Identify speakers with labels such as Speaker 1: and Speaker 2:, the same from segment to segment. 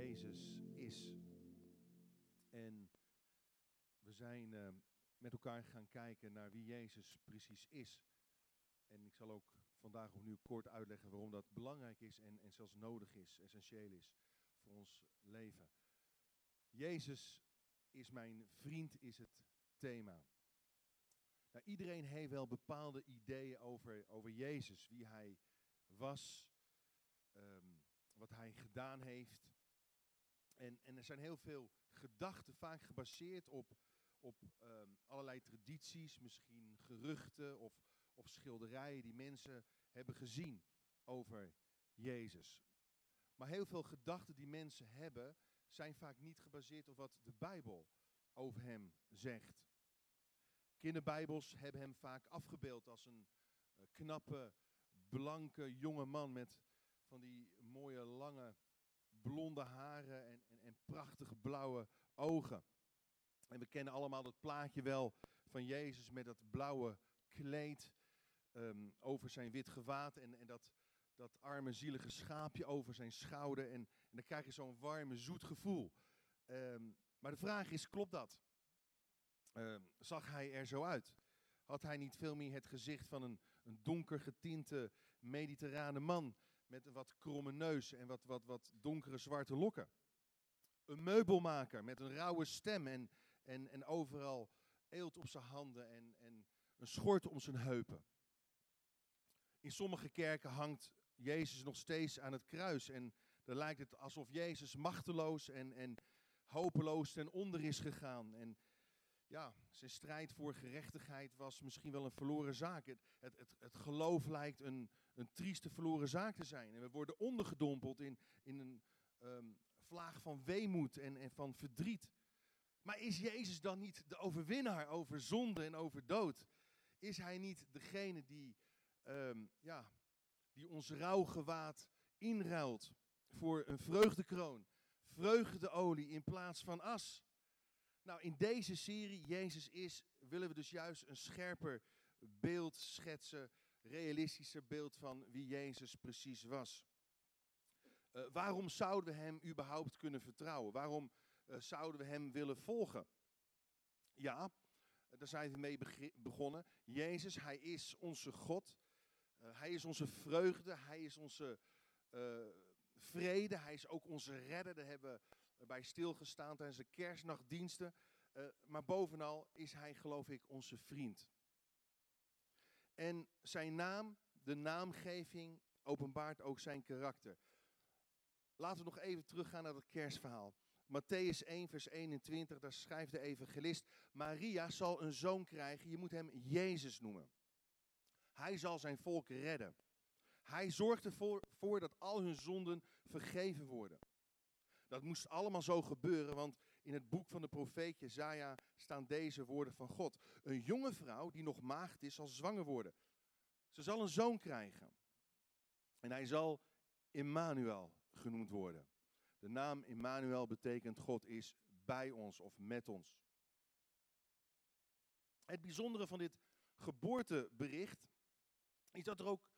Speaker 1: Jezus is. En we zijn uh, met elkaar gaan kijken naar wie Jezus precies is. En ik zal ook vandaag opnieuw kort uitleggen waarom dat belangrijk is en, en zelfs nodig is, essentieel is voor ons leven. Jezus is mijn vriend, is het thema. Nou, iedereen heeft wel bepaalde ideeën over, over Jezus, wie hij was, um, wat hij gedaan heeft. En, en er zijn heel veel gedachten, vaak gebaseerd op, op um, allerlei tradities, misschien geruchten of, of schilderijen die mensen hebben gezien over Jezus. Maar heel veel gedachten die mensen hebben, zijn vaak niet gebaseerd op wat de Bijbel over hem zegt. Kinderbijbels hebben hem vaak afgebeeld als een uh, knappe, blanke jonge man met van die mooie lange blonde haren en, en, prachtige blauwe ogen. En we kennen allemaal dat plaatje wel van Jezus met dat blauwe kleed um, over zijn wit gewaad en, en dat, dat arme zielige schaapje over zijn schouder. En, en dan krijg je zo'n warme, zoet gevoel. Um, maar de vraag is, klopt dat? Um, zag hij er zo uit? Had hij niet veel meer het gezicht van een, een donker getinte mediterrane man met een wat kromme neus en wat, wat, wat donkere zwarte lokken? Een meubelmaker met een rauwe stem en, en, en overal eelt op zijn handen en, en een schort om zijn heupen. In sommige kerken hangt Jezus nog steeds aan het kruis en dan lijkt het alsof Jezus machteloos en, en hopeloos ten onder is gegaan. En ja, zijn strijd voor gerechtigheid was misschien wel een verloren zaak. Het, het, het, geloof lijkt een, een trieste verloren zaak te zijn. En we worden ondergedompeld in, in een um, vlaag van weemoed en, en van verdriet. Maar is Jezus dan niet de overwinnaar over zonde en over dood? Is hij niet degene die, um, ja, die ons rouwgewaad inruilt voor een vreugdekroon? Vreugdeolie in plaats van as? Nou, in deze serie, Jezus is, willen we dus juist een scherper beeld schetsen, realistischer beeld van wie Jezus precies was. Uh, waarom zouden we hem überhaupt kunnen vertrouwen? Waarom uh, zouden we hem willen volgen? Ja, daar zijn we mee begonnen. Jezus, hij is onze God. Hij is onze vreugde. Hij is onze vrede. Hij is ook onze redder. Daar hebben we bij stilgestaan tijdens de kerstnachtdiensten. maar bovenal is hij, geloof ik, onze vriend. En zijn naam, de naamgeving, openbaart ook zijn karakter. Laten we nog even teruggaan naar het kerstverhaal. Matthäus 1, vers 21, daar schrijft de evangelist: Maria zal een zoon krijgen, je moet hem Jezus noemen. Hij zal zijn volk redden. Hij zorgt ervoor voor dat al hun zonden vergeven worden. Dat moest allemaal zo gebeuren, want in het boek van de profeet Jezaja staan deze woorden van God. Een jonge vrouw die nog maagd is, zal zwanger worden. Ze zal een zoon krijgen. En hij zal Immanuel genoemd worden. De naam Immanuel betekent God is bij ons of met ons. Het bijzondere van dit geboortebericht is dat er ook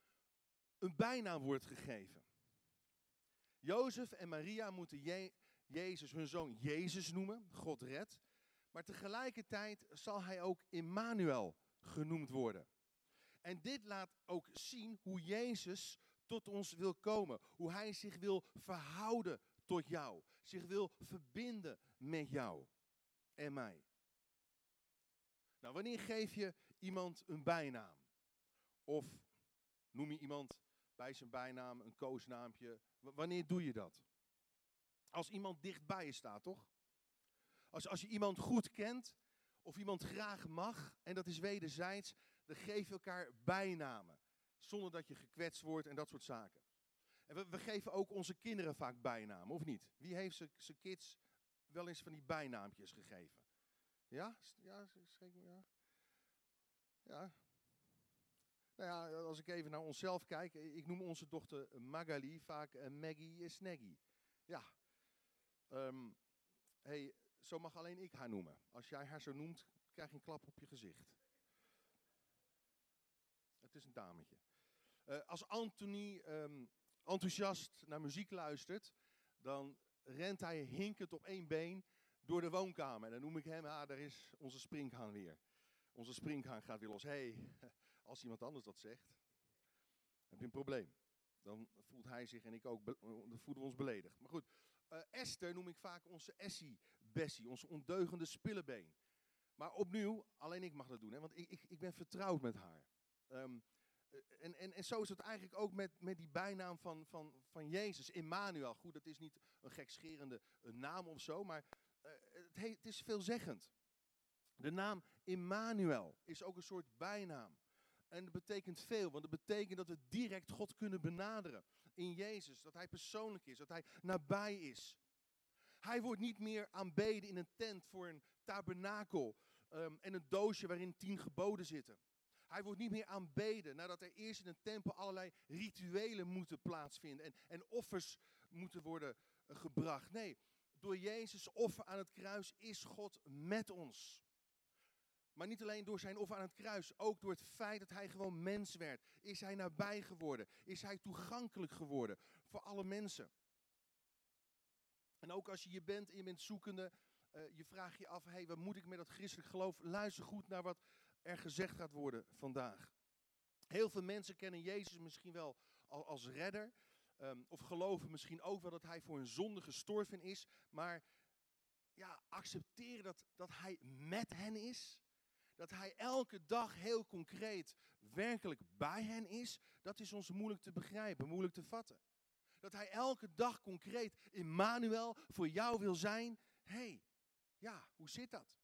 Speaker 1: een bijnaam wordt gegeven. Jozef en Maria moeten Je Jezus hun zoon Jezus noemen, God redt. Maar tegelijkertijd zal hij ook Immanuel genoemd worden. En dit laat ook zien hoe Jezus tot ons wil komen. Hoe hij zich wil verhouden tot jou. Zich wil verbinden met jou en mij. Nou, wanneer geef je iemand een bijnaam? Of noem je iemand bij zijn bijnaam een koosnaampje? wanneer doe je dat? Als iemand dichtbij je staat, toch? Als, als je iemand goed kent, of iemand graag mag, en dat is wederzijds, dan geef je elkaar bijnamen. Zonder dat je gekwetst wordt en dat soort zaken. En we, geven ook onze kinderen vaak bijnamen, of niet? Wie heeft zijn kids wel eens van die bijnaampjes gegeven? Ja? Ja? Ja? Ja? Nou ja, als ik even naar onszelf kijk, ik noem onze dochter Magali vaak uh, Maggie Snaggy. Ja. Um, hey, zo mag alleen ik haar noemen. Als jij haar zo noemt, krijg je een klap op je gezicht. Het is een dametje. Uh, als Anthony um, enthousiast naar muziek luistert, dan rent hij hinkend op één been door de woonkamer. En dan noem ik hem, ah, daar is onze springhaan weer. Onze springhaan gaat weer los. Hey, als iemand anders dat zegt, heb je een probleem. Dan voelt hij zich en ik ook, dan voelen we ons beledigd. Maar goed, uh, Esther noem ik vaak onze Essie Bessie, onze ondeugende spillebeen. Maar opnieuw, alleen ik mag dat doen, hè, want ik, ik, ik ben vertrouwd met haar. Um, en, en, en zo is het eigenlijk ook met, met die bijnaam van, van, van Jezus, Immanuel. Goed, dat is niet een gekscherende naam of zo, maar uh, het, is veelzeggend. De naam Immanuel is ook een soort bijnaam. En dat betekent veel, want het betekent dat we direct God kunnen benaderen in Jezus. Dat Hij persoonlijk is, dat Hij nabij is. Hij wordt niet meer aanbeden in een tent voor een tabernakel um, en een doosje waarin tien geboden zitten. Hij wordt niet meer aanbeden nadat er eerst in een tempel allerlei rituelen moeten plaatsvinden en, en offers moeten worden uh, gebracht. Nee, door Jezus' offer aan het kruis is God met ons. Maar niet alleen door zijn offer aan het kruis, ook door het feit dat hij gewoon mens werd. Is hij nabij geworden? Is hij toegankelijk geworden voor alle mensen? En ook als je je bent en je bent zoekende, uh, je vraagt je af, hey, wat moet ik met dat christelijk geloof? Luister goed naar wat er gezegd gaat worden vandaag. Heel veel mensen kennen Jezus misschien wel als redder. Um, of geloven misschien ook wel dat hij voor een zonde gestorven is. Maar ja, accepteren dat, dat hij met hen is. Dat hij elke dag heel concreet werkelijk bij hen is. Dat is ons moeilijk te begrijpen, moeilijk te vatten. Dat hij elke dag concreet Immanuel voor jou wil zijn. Hey, ja, hoe zit dat?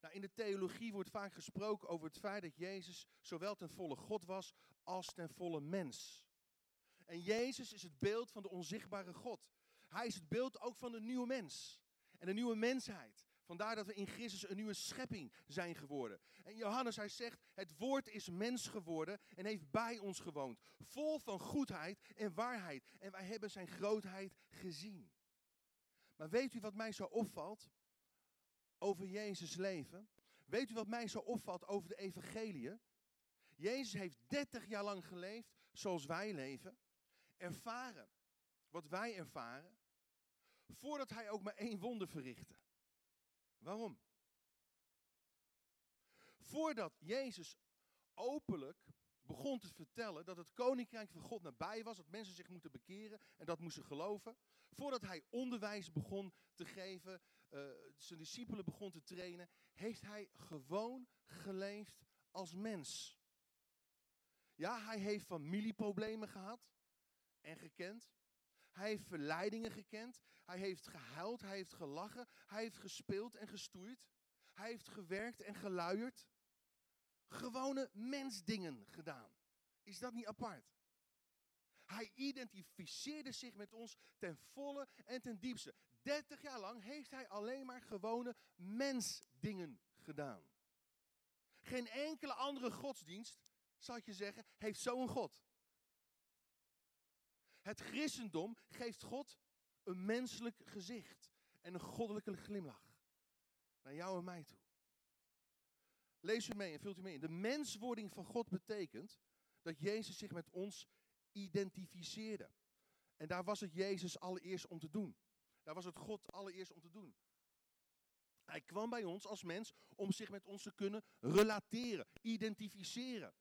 Speaker 1: Nou, in de theologie wordt vaak gesproken over het feit dat Jezus zowel ten volle God was als ten volle mens. En Jezus is het beeld van de onzichtbare God. Hij is het beeld ook van de nieuwe mens en de nieuwe mensheid. Vandaar dat we in Christus een nieuwe schepping zijn geworden. En Johannes, hij zegt, het woord is mens geworden en heeft bij ons gewoond. Vol van goedheid en waarheid. En wij hebben zijn grootheid gezien. Maar weet u wat mij zo opvalt? Over Jezus leven. Weet u wat mij zo opvalt over de evangeliën? Jezus heeft 30 jaar lang geleefd zoals wij leven. Ervaren wat wij ervaren. Voordat hij ook maar één wonder verrichtte. Waarom? Voordat Jezus openlijk begon te vertellen dat het koninkrijk van God nabij was, dat mensen zich moeten bekeren en dat moesten geloven. Voordat hij onderwijs begon te geven, uh, zijn discipelen begon te trainen, heeft hij gewoon geleefd als mens. Ja, hij heeft familieproblemen gehad en gekend. Hij heeft verleidingen gekend. Hij heeft gehuild, hij heeft gelachen, hij heeft gespeeld en gestoeid. Hij heeft gewerkt en geluierd. Gewone mensdingen gedaan. Is dat niet apart? Hij identificeerde zich met ons ten volle en ten diepste. 30 jaar lang heeft hij alleen maar gewone mensdingen gedaan. Geen enkele andere godsdienst, ik je zeggen, heeft zo'n God. Het christendom geeft God een menselijk gezicht en een goddelijke glimlach. Naar jou en mij toe. Lees u mee en vult u mee in. De menswording van God betekent dat Jezus zich met ons identificeerde. En daar was het Jezus allereerst om te doen. Daar was het God allereerst om te doen. Hij kwam bij ons als mens om zich met ons te kunnen relateren, identificeren.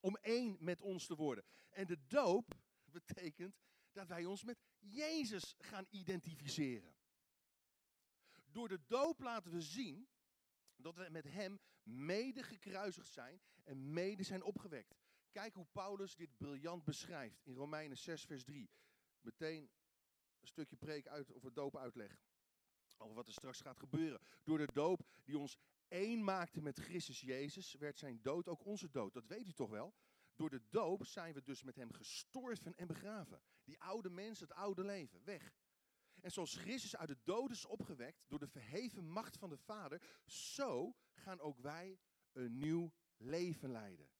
Speaker 1: Om één met ons te worden. En de doop betekent dat wij ons met Jezus gaan identificeren. Door de doop laten we zien dat we met Hem mede gekruisigd zijn en mede zijn opgewekt. Kijk hoe Paulus dit briljant beschrijft in Romeinen 6, vers 3. Meteen een stukje preek uit, het doop uitleg. Over wat er straks gaat gebeuren. Door de doop die ons één maakte met Christus Jezus, werd zijn dood ook onze dood. Dat weet u toch wel? Door de doop zijn we dus met hem gestorven en begraven. Die oude mens, het oude leven, weg. En zoals Christus uit de dood is opgewekt door de verheven macht van de Vader, zo gaan ook wij een nieuw leven leiden.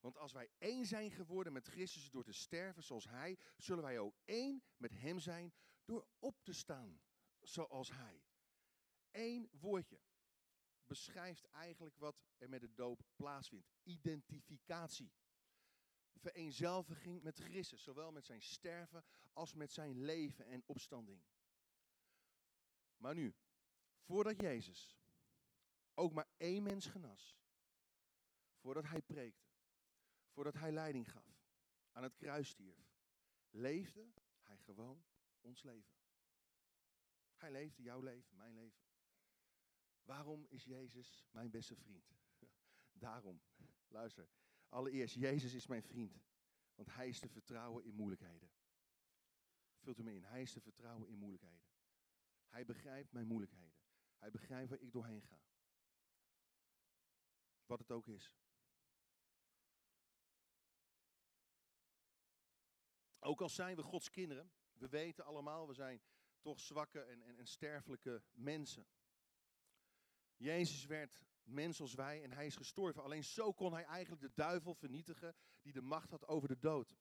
Speaker 1: Want als wij één zijn geworden met Christus door te sterven zoals Hij, zullen wij ook één met Hem zijn door op te staan zoals Hij. Eén woordje beschrijft eigenlijk wat er met de doop plaatsvindt. Identificatie. Vereenzelviging met Christus, zowel met zijn sterven als met zijn leven en opstanding. Maar nu, voordat Jezus ook maar één mens genas, voordat hij preekte, voordat hij leiding gaf, aan het kruis stierf, leefde hij gewoon ons leven. Hij leefde jouw leven, mijn leven. Waarom is Jezus mijn beste vriend? Daarom, luister. Allereerst, Jezus is mijn vriend. Want hij is te vertrouwen in moeilijkheden. Vult hem in. Hij is te vertrouwen in moeilijkheden. Hij begrijpt mijn moeilijkheden. Hij begrijpt waar ik doorheen ga. Wat het ook is. Ook al zijn we Gods kinderen, we weten allemaal, we zijn toch zwakke en, en, en sterfelijke mensen. Jezus werd mens als wij en hij is gestorven. Alleen zo kon hij eigenlijk de duivel vernietigen die de macht had over de dood.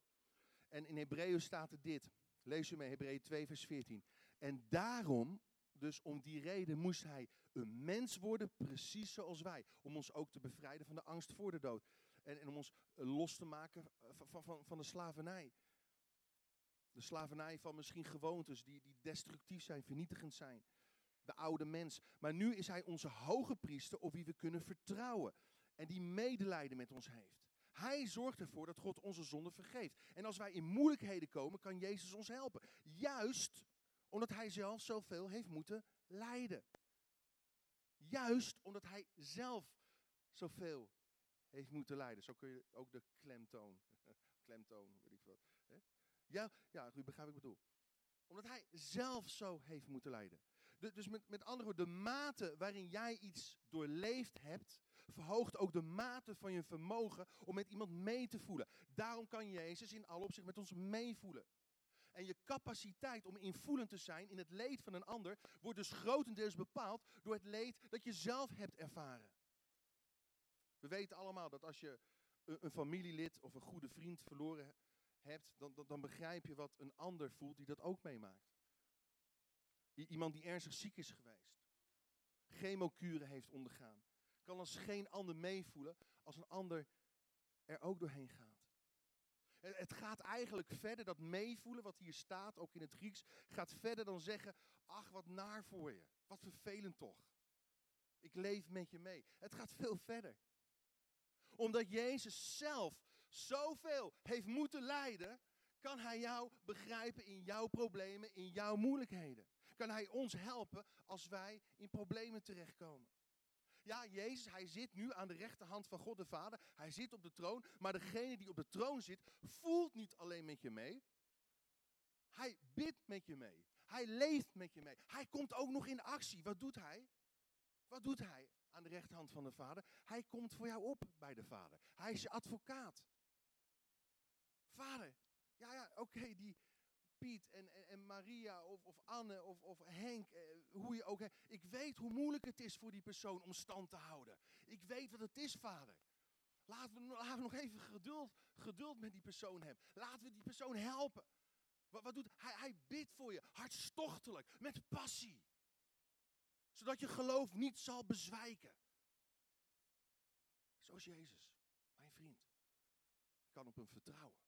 Speaker 1: En in Hebreeën staat er dit. Lees u mee, Hebreeën 2, vers 14. En daarom, dus om die reden, moest hij een mens worden, precies zoals wij. Om ons ook te bevrijden van de angst voor de dood. En, en om ons los te maken van, van, van de slavernij. De slavernij van misschien gewoontes die, die destructief zijn, vernietigend zijn. De oude mens. Maar nu is hij onze hoge priester op wie we kunnen vertrouwen. En die medelijden met ons heeft. Hij zorgt ervoor dat God onze zonde vergeeft. En als wij in moeilijkheden komen, kan Jezus ons helpen. Juist omdat hij zelf zoveel heeft moeten lijden. Juist omdat hij zelf zoveel heeft moeten lijden. Zo kun je ook de klemtoon, klemtoon. Ja, ja, u begrijpt ik bedoel. Omdat hij zelf zo heeft moeten lijden. dus met, met andere woorden, de mate waarin jij iets doorleefd hebt, verhoogt ook de mate van je vermogen om met iemand mee te voelen. Daarom kan Jezus in alle opzichten met ons meevoelen. En je capaciteit om invoelend te zijn in het leed van een ander wordt dus grotendeels bepaald door het leed dat je zelf hebt ervaren. We weten allemaal dat als je een, familielid of een goede vriend verloren hebt, dan, dan, dan begrijp je wat een ander voelt die dat ook meemaakt. Iemand die ernstig ziek is geweest, chemokuren heeft ondergaan, kan als geen ander meevoelen als een ander er ook doorheen gaat. Het gaat eigenlijk verder, dat meevoelen wat hier staat, ook in het Grieks, gaat verder dan zeggen, ach wat naar voor je, wat vervelend toch. Ik leef met je mee. Het gaat veel verder. Omdat Jezus zelf zoveel heeft moeten lijden, kan Hij jou begrijpen in jouw problemen, in jouw moeilijkheden. Kan Hij ons helpen als wij in problemen terechtkomen. Ja, Jezus, hij zit nu aan de rechterhand van God de Vader. Hij zit op de troon. Maar degene die op de troon zit, voelt niet alleen met je mee. Hij bidt met je mee. Hij leeft met je mee. Hij komt ook nog in actie. Wat doet hij? Wat doet hij aan de rechterhand van de Vader? Hij komt voor jou op bij de Vader. Hij is je advocaat. Vader, ja, ja, oké, die, Piet en, en, Maria of, of Anne of, of Henk, eh, hoe je ook. Ik weet hoe moeilijk het is voor die persoon om stand te houden. Ik weet wat het is, vader. Laten we, laten we nog even geduld, geduld met die persoon hebben. Laten we die persoon helpen. Wat, wat doet hij? Hij bidt voor je, hartstochtelijk, met passie. Zodat je geloof niet zal bezwijken. Zoals Jezus, mijn vriend. Ik kan op hem vertrouwen.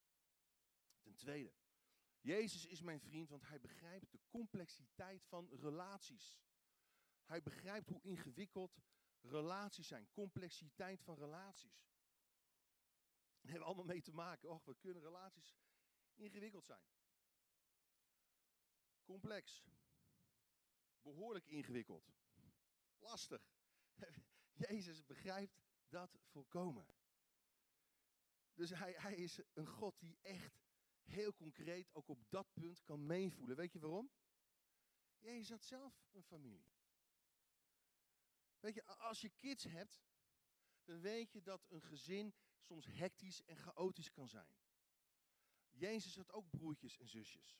Speaker 1: Ten tweede, Jezus is mijn vriend, want hij begrijpt de complexiteit van relaties. Hij begrijpt hoe ingewikkeld relaties zijn, complexiteit van relaties. Daar hebben we allemaal mee te maken. Och, we kunnen relaties ingewikkeld zijn. Complex. Behoorlijk ingewikkeld. Lastig. Jezus begrijpt dat volkomen. Dus hij, hij is een God die echt heel concreet ook op dat punt kan meevoelen. Weet je waarom? Jezus had zelf een familie. Weet je, als je kids hebt, dan weet je dat een gezin soms hectisch en chaotisch kan zijn. Jezus had ook broertjes en zusjes.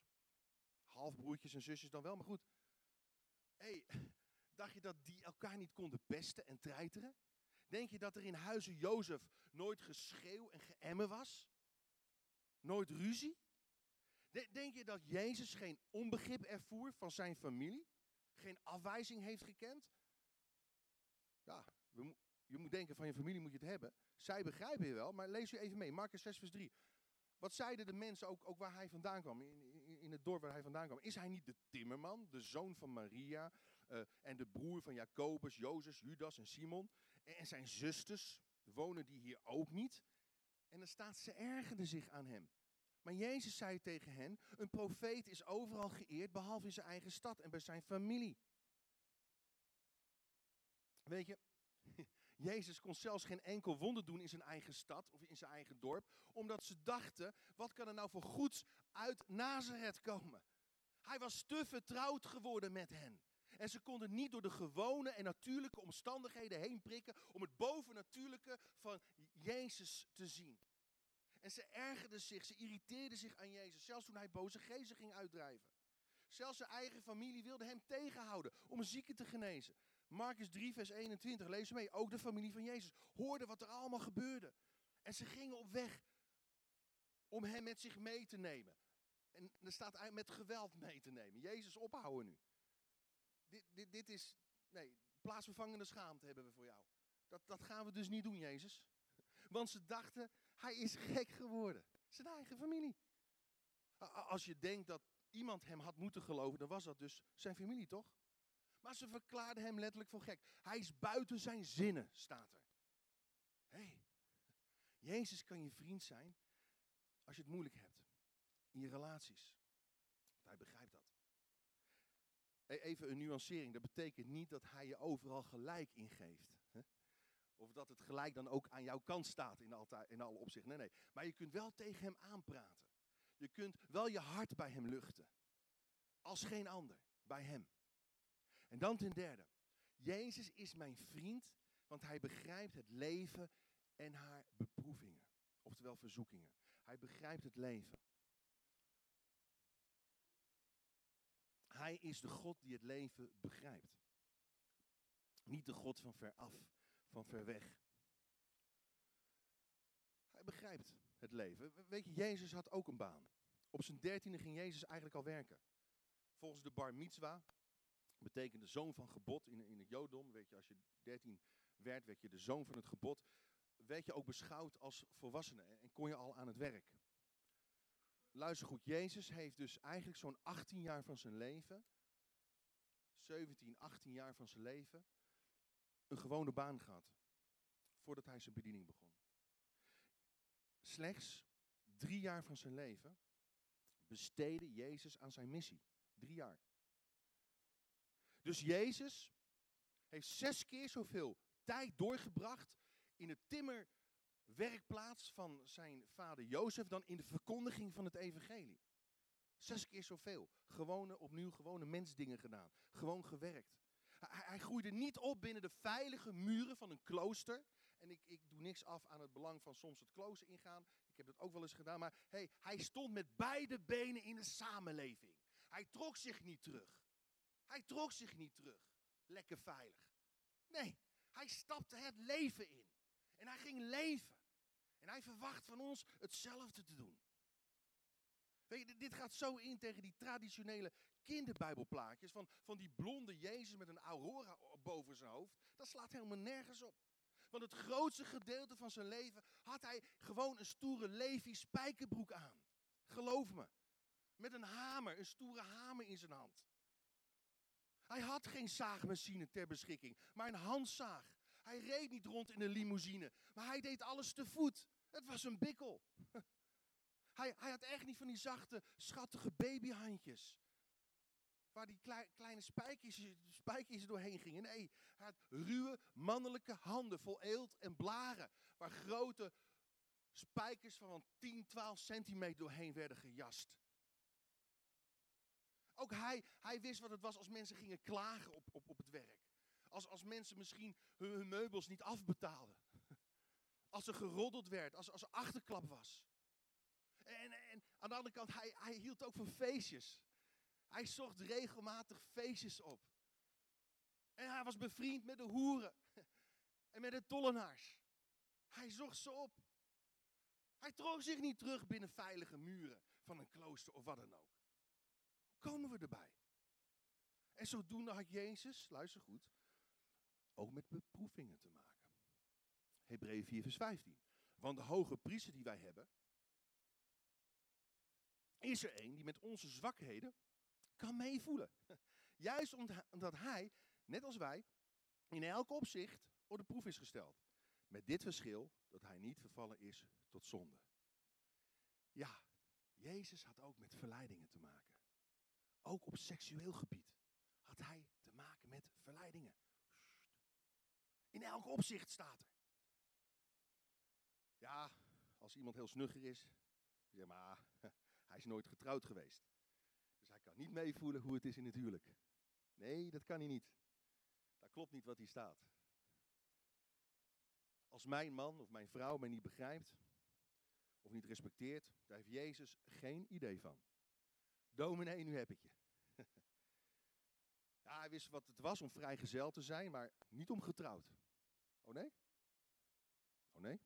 Speaker 1: Halfbroertjes en zusjes dan wel, maar goed. Hey, dacht je dat die elkaar niet konden pesten en treiteren? Denk je dat er in huizen Jozef nooit geschreeuw en geëmmen was? Nooit ruzie? Denk je dat Jezus geen onbegrip ervoer van zijn familie? Geen afwijzing heeft gekend? Ja, je moet denken van je familie moet je het hebben. Zij begrijpen je wel, maar lees u even mee. Marcus 6 vers 3. Wat zeiden de mensen ook, ook waar hij vandaan kwam, in, in, in, het dorp waar hij vandaan kwam? Is hij niet de timmerman, de zoon van Maria, eh, en de broer van Jacobus, Jozef, Judas en Simon. En zijn zusters wonen die hier ook niet. En dan staat ze ergerden zich aan hem. Maar Jezus zei tegen hen, een profeet is overal geëerd, behalve in zijn eigen stad en bij zijn familie. Weet je, Jezus kon zelfs geen enkel wonder doen in zijn eigen stad of in zijn eigen dorp, omdat ze dachten, wat kan er nou voor goeds uit Nazareth komen? Hij was te vertrouwd geworden met hen. En ze konden niet door de gewone en natuurlijke omstandigheden heen prikken om het bovennatuurlijke van Jezus te zien. En ze ergerden zich, ze irriteerden zich aan Jezus, zelfs toen hij boze geesten ging uitdrijven. Zelfs zijn eigen familie wilde hem tegenhouden om zieken te genezen. Marcus 3, vers 21, lees mee. Ook de familie van Jezus hoorde wat er allemaal gebeurde. En ze gingen op weg om hem met zich mee te nemen. En er staat met geweld mee te nemen. Jezus ophouden nu. Dit, dit, dit is, nee, plaatsvervangende schaamte hebben we voor jou. Dat, dat gaan we dus niet doen, Jezus. Want ze dachten, hij is gek geworden. Zijn eigen familie. Als je denkt dat iemand hem had moeten geloven, dan was dat dus zijn familie, toch? Maar ze verklaarden hem letterlijk voor gek. Hij is buiten zijn zinnen, staat er. Hé, hey, Jezus kan je vriend zijn als je het moeilijk hebt. In je relaties. hij begrijpt dat. E, even een nuancering. Dat betekent niet dat hij je overal gelijk ingeeft. Of dat het gelijk dan ook aan jouw kant staat in, in alle opzichten. Nee, nee. Maar je kunt wel tegen hem aanpraten. Je kunt wel je hart bij hem luchten. Als geen ander. Bij hem. En dan ten derde. Jezus is mijn vriend, want hij begrijpt het leven en haar beproevingen. Oftewel verzoekingen. Hij begrijpt het leven. Hij is de God die het leven begrijpt. Niet de God van ver af, van ver weg. Hij begrijpt het leven. Weet je, Jezus had ook een baan. Op zijn dertiende ging Jezus eigenlijk al werken. Volgens de bar mitzwa, betekent de zoon van gebod in, in het Jodom. Weet je, als je dertien werd, werd je de zoon van het gebod. Werd je ook beschouwd als volwassene en kon je al aan het werk. Luister goed, Jezus heeft dus eigenlijk zo'n 18 jaar van zijn leven, 17, 18 jaar van zijn leven, een gewone baan gehad. Voordat hij zijn bediening begon. Slechts drie jaar van zijn leven besteedde Jezus aan zijn missie. Drie jaar. Dus Jezus heeft zes keer zoveel tijd doorgebracht in het timmerwerkplaats van zijn vader Jozef dan in de verkondiging van het evangelie. Zes keer zoveel. Gewone, opnieuw gewone mensdingen gedaan. Gewoon gewerkt. Hij, groeide niet op binnen de veilige muren van een klooster. En ik, ik doe niks af aan het belang van soms het klooster ingaan. Ik heb dat ook wel eens gedaan. Maar hey, hij stond met beide benen in de samenleving. Hij trok zich niet terug. Hij trok zich niet terug. Lekker veilig. Nee, hij stapte het leven in. En hij ging leven. En hij verwacht van ons hetzelfde te doen. Weet je, dit gaat zo in tegen die traditionele kinderbijbelplaatjes van, van die blonde Jezus met een aurora boven zijn hoofd. Dat slaat helemaal nergens op. Want het grootste gedeelte van zijn leven had hij gewoon een stoere Levi spijkerbroek aan. Geloof me. Met een hamer, een stoere hamer in zijn hand. Hij had geen zaagmachine ter beschikking, maar een handzaag. Hij reed niet rond in een limousine, maar hij deed alles te voet. Het was een bikkel. Hij, hij had echt niet van die zachte, schattige babyhandjes. Waar die kleine spijkjes, doorheen gingen. Nee, had ruwe mannelijke handen vol eelt en blaren. Waar grote spijkers van 10, 12 centimeter doorheen werden gejast. Ook hij, hij wist wat het was als mensen gingen klagen op, op, op het werk. Als, als mensen misschien hun, hun meubels niet afbetaalden. Als er geroddeld werd, als, als er achterklap was. En, en aan de andere kant, hij, hij hield ook van feestjes. Hij zocht regelmatig feestjes op. En hij was bevriend met de hoeren en met de tollenaars. Hij zocht ze op. Hij trok zich niet terug binnen veilige muren van een klooster of wat dan ook komen we erbij? En zodoende had Jezus, luister goed, ook met beproevingen te maken. Hebreeën 4, vers 15. Want de hoge priester die wij hebben, is er een die met onze zwakheden kan meevoelen. Juist omdat hij, net als wij, in elk opzicht op de proef is gesteld. Met dit verschil dat hij niet vervallen is tot zonde. Ja, Jezus had ook met verleidingen te maken. Ook op seksueel gebied had hij te maken met verleidingen. In elk opzicht staat er. Ja, als iemand heel snugger is, zeg maar, hij is nooit getrouwd geweest. Kan niet meevoelen hoe het is in het huwelijk. Nee, dat kan hij niet. Dat klopt niet wat hier staat. Als mijn man of mijn vrouw mij niet begrijpt of niet respecteert, daar heeft Jezus geen idee van. Dominee, nu heb ik je. ja, hij wist wat het was om vrijgezel te zijn, maar niet om getrouwd. Oh nee? Oh nee?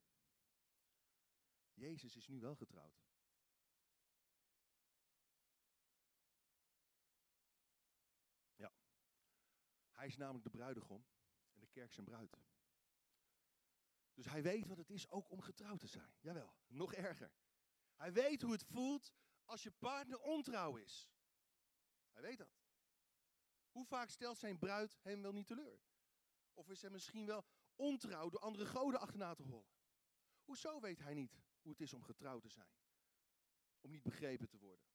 Speaker 1: Jezus is nu wel getrouwd. Hij is namelijk de bruidegom en de kerk zijn bruid. Dus hij weet wat het is ook om getrouwd te zijn. Jawel, nog erger. Hij weet hoe het voelt als je partner ontrouw is. Hij weet dat. Hoe vaak stelt zijn bruid hem wel niet teleur? Of is hij misschien wel ontrouw door andere goden achterna te hollen? Hoezo weet hij niet hoe het is om getrouwd te zijn? Om niet begrepen te worden.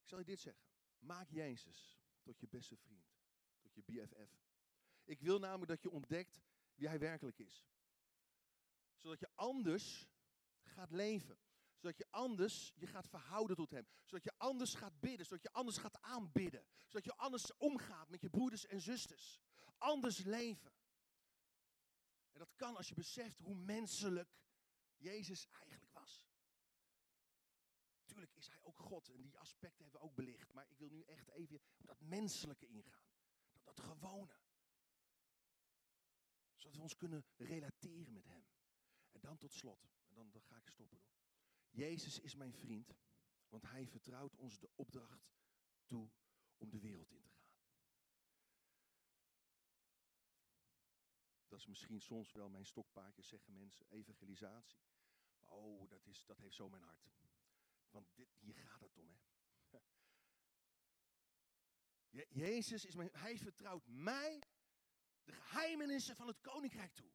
Speaker 1: Ik zal je dit zeggen. Maak Jezus tot je beste vriend. Tot je BFF. Ik wil namelijk dat je ontdekt wie hij werkelijk is. Zodat je anders gaat leven. Zodat je anders je gaat verhouden tot hem. Zodat je anders gaat bidden. Zodat je anders gaat aanbidden. Zodat je anders omgaat met je broeders en zusters. Anders leven. En dat kan als je beseft hoe menselijk Jezus eigenlijk. Tuurlijk is hij ook God en die aspecten hebben we ook belicht. Maar ik wil nu echt even dat menselijke ingaan. Dat, dat gewone. Zodat we ons kunnen relateren met hem. En dan tot slot, en dan, dan ga ik stoppen hoor. Jezus is mijn vriend, want hij vertrouwt ons de opdracht toe om de wereld in te gaan. Dat is misschien soms wel mijn stokpaardje, zeggen mensen, evangelisatie. Maar oh, dat, is, dat heeft zo mijn hart. Want dit, hier gaat het om, hè. Jezus is mijn, hij vertrouwt mij de geheimenissen van het koninkrijk toe.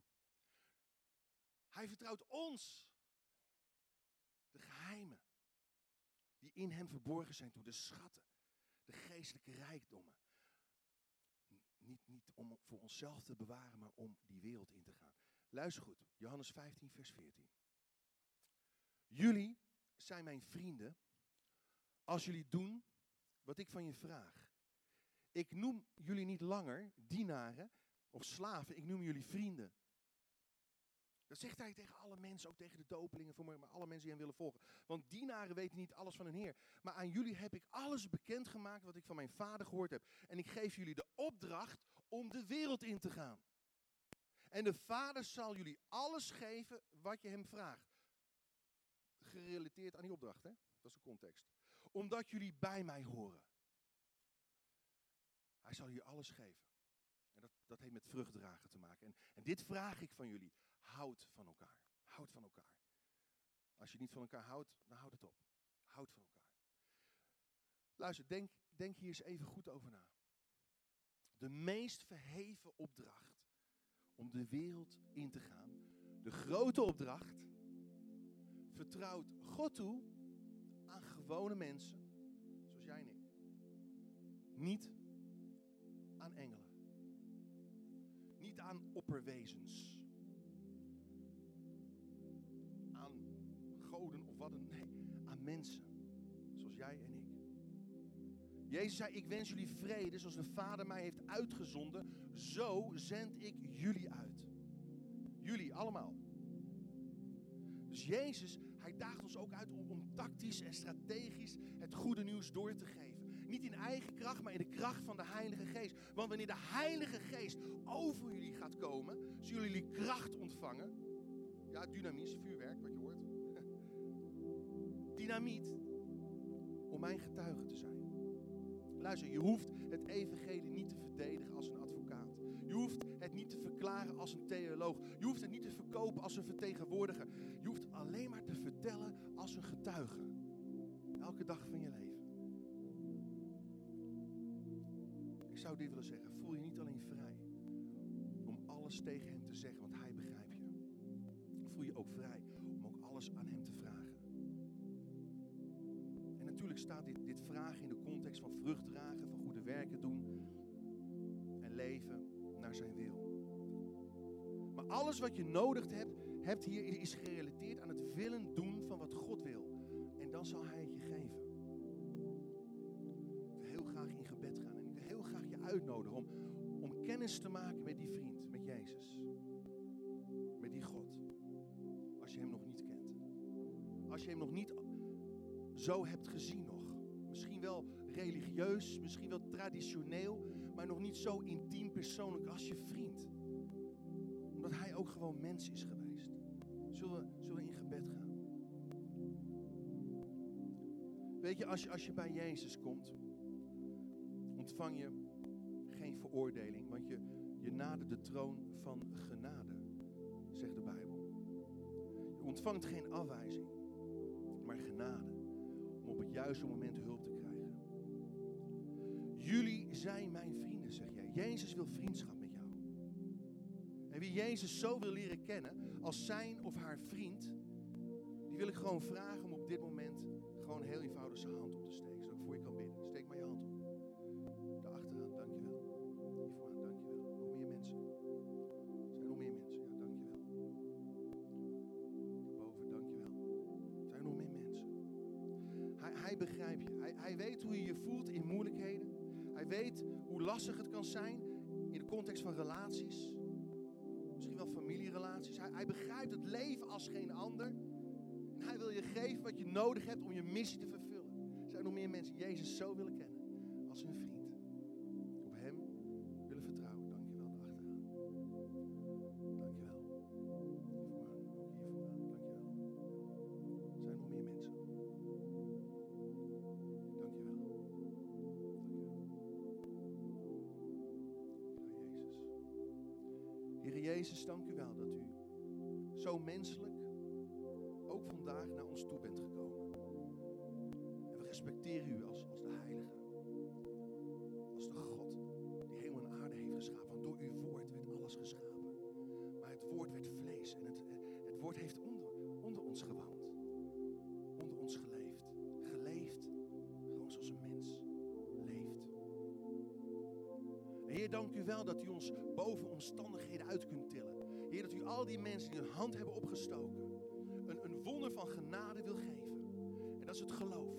Speaker 1: Hij vertrouwt ons de geheimen die in hem verborgen zijn toe, de schatten, de geestelijke rijkdommen. Niet, niet om voor onszelf te bewaren, maar om die wereld in te gaan. Luister goed, Johannes 15, vers 14. Jullie zijn mijn vrienden als jullie doen wat ik van je vraag. Ik noem jullie niet langer dienaren of slaven, ik noem jullie vrienden. Dat zegt hij tegen alle mensen, ook tegen de dopelingen, voor maar alle mensen die hem willen volgen. Want dienaren weten niet alles van hun Heer. Maar aan jullie heb ik alles bekendgemaakt wat ik van mijn vader gehoord heb. En ik geef jullie de opdracht om de wereld in te gaan. En de vader zal jullie alles geven wat je hem vraagt. Gerelateerd aan die opdracht, hè? Dat is de context. Omdat jullie bij mij horen. Hij zal jullie alles geven. En dat, dat heeft met vruchtdragen te maken. En, en dit vraag ik van jullie. Houd van elkaar. Houd van elkaar. Als je niet van elkaar houdt, dan houd het op. Houd van elkaar. Luister, denk, denk hier eens even goed over na. De meest verheven opdracht om de wereld in te gaan. De grote opdracht vertrouwt God toe aan gewone mensen, zoals jij en ik. Niet aan engelen. Niet aan opperwezens. Aan goden of wat dan. Nee, aan mensen. Zoals jij en ik. Jezus zei, ik wens jullie vrede zoals de Vader mij heeft uitgezonden. Zo zend ik jullie uit. Jullie allemaal. Dus Jezus, hij daagt ons ook uit om, tactisch en strategisch het goede nieuws door te geven. Niet in eigen kracht, maar in de kracht van de Heilige Geest. Want wanneer de Heilige Geest over jullie gaat komen, zullen jullie kracht ontvangen. Ja, dynamisch, vuurwerk, wat je hoort. Dynamiet. Om mijn getuige te zijn. Luister, je hoeft het evangelie niet te verdedigen als een advocaat. Je hoeft niet te verklaren als een theoloog. Je hoeft het niet te verkopen als een vertegenwoordiger. Je hoeft alleen maar te vertellen als een getuige. Elke dag van je leven. zou dit willen zeggen. Voel je niet alleen vrij om alles tegen hem te zeggen, want hij begrijpt je. Voel je ook vrij om ook alles aan hem te vragen. En natuurlijk staat dit, dit vragen in de context van vrucht dragen, van goede werken doen en leven naar zijn wil. Alles wat je nodig hebt, hebt hier is gerelateerd aan het willen doen van wat God wil. En dan zal hij het je geven. Ik wil heel graag in gebed gaan en ik wil heel graag je uitnodigen om, om kennis te maken met die vriend, met Jezus. Met die God. Als je hem nog niet kent. Als je hem nog niet zo hebt gezien nog. Misschien wel religieus, misschien wel traditioneel, maar nog niet zo intiem persoonlijk als je vriend. Ook gewoon mens is geweest. Zullen we, in gebed gaan? Weet je, als je, als je bij Jezus komt, ontvang je geen veroordeling, want je, je nadert de troon van genade, zegt de Bijbel. Je ontvangt geen afwijzing, maar genade, om op het juiste moment hulp te krijgen. Jullie zijn mijn vrienden, zeg jij. Jezus wil vriendschap. Wie Jezus zo wil leren kennen als zijn of haar vriend, die wil ik gewoon vragen om op dit moment gewoon heel eenvoudig zijn hand op te steken. Zodat ik voor je kan bidden. Steek maar je hand op. Daar achteraan, dankjewel. Hier vooraan, dankjewel. Nog meer mensen. Er zijn nog meer mensen. Ja, dankjewel. Daarboven, dankjewel. Er zijn nog meer mensen. Hij, hij begrijpt je. Hij, hij weet hoe je je voelt in moeilijkheden. Hij weet hoe lastig het kan zijn in de context van relaties. Wel. Hij, begrijpt het leven als geen ander. En hij wil je geven wat je nodig hebt om je missie te vervullen. Er zijn nog meer mensen die Jezus zo willen kennen als hun vriend. Op hem willen vertrouwen. Dankjewel, daarachteraan. Dankjewel. Hier vooraan, ook hier vooraan. Dankjewel. Er zijn nog meer mensen. Dankjewel. Dankjewel. Heer Jezus, dank u wel dat u zo menselijk ook vandaag naar ons toe bent gekomen. En we respecteren u als, als de Heilige. Als de God die hemel en aarde heeft geschapen. Want door uw woord werd alles geschapen. Maar het woord werd vlees. En het, het woord heeft onder, onder ons gewoond. Onder ons geleefd. Geleefd gewoon zoals een mens leeft. En Heer, dank u wel dat u ons boven omstandigheden uit kunt tillen. Heer, dat u al die mensen die hun hand hebben opgestoken, een, een wonder van genade wil geven. En dat is het geloof,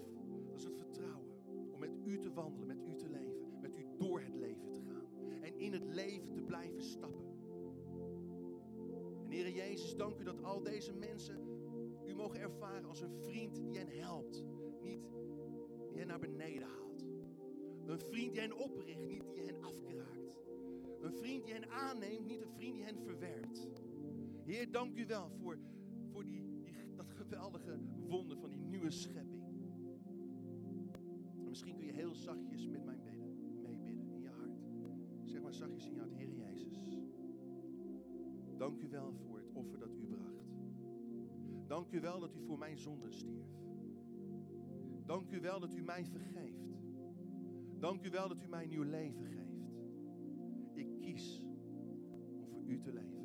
Speaker 1: dat is het vertrouwen om met u te wandelen, met u te leven, met u door het leven te gaan. En in het leven te blijven stappen. En Heer Jezus, dank u dat al deze mensen u mogen ervaren als een vriend die hen helpt. Niet die hen naar beneden haalt. Een vriend die hen opricht, niet die hen afkraakt. Een vriend die hen aanneemt, niet een vriend die hen verwerpt. Heer, dank u wel voor, voor die, dat geweldige wonder van die nieuwe schepping. En misschien kun je heel zachtjes met mij bidden, meebidden in je hart. Zeg maar zachtjes in je hart, Heer Jezus. Dank u wel voor het offer dat u bracht. Dank u wel dat u voor mijn zonden stierf. Dank u wel dat u mij vergeeft. Dank u wel dat u mij nieuw leven geeft. ut og lev.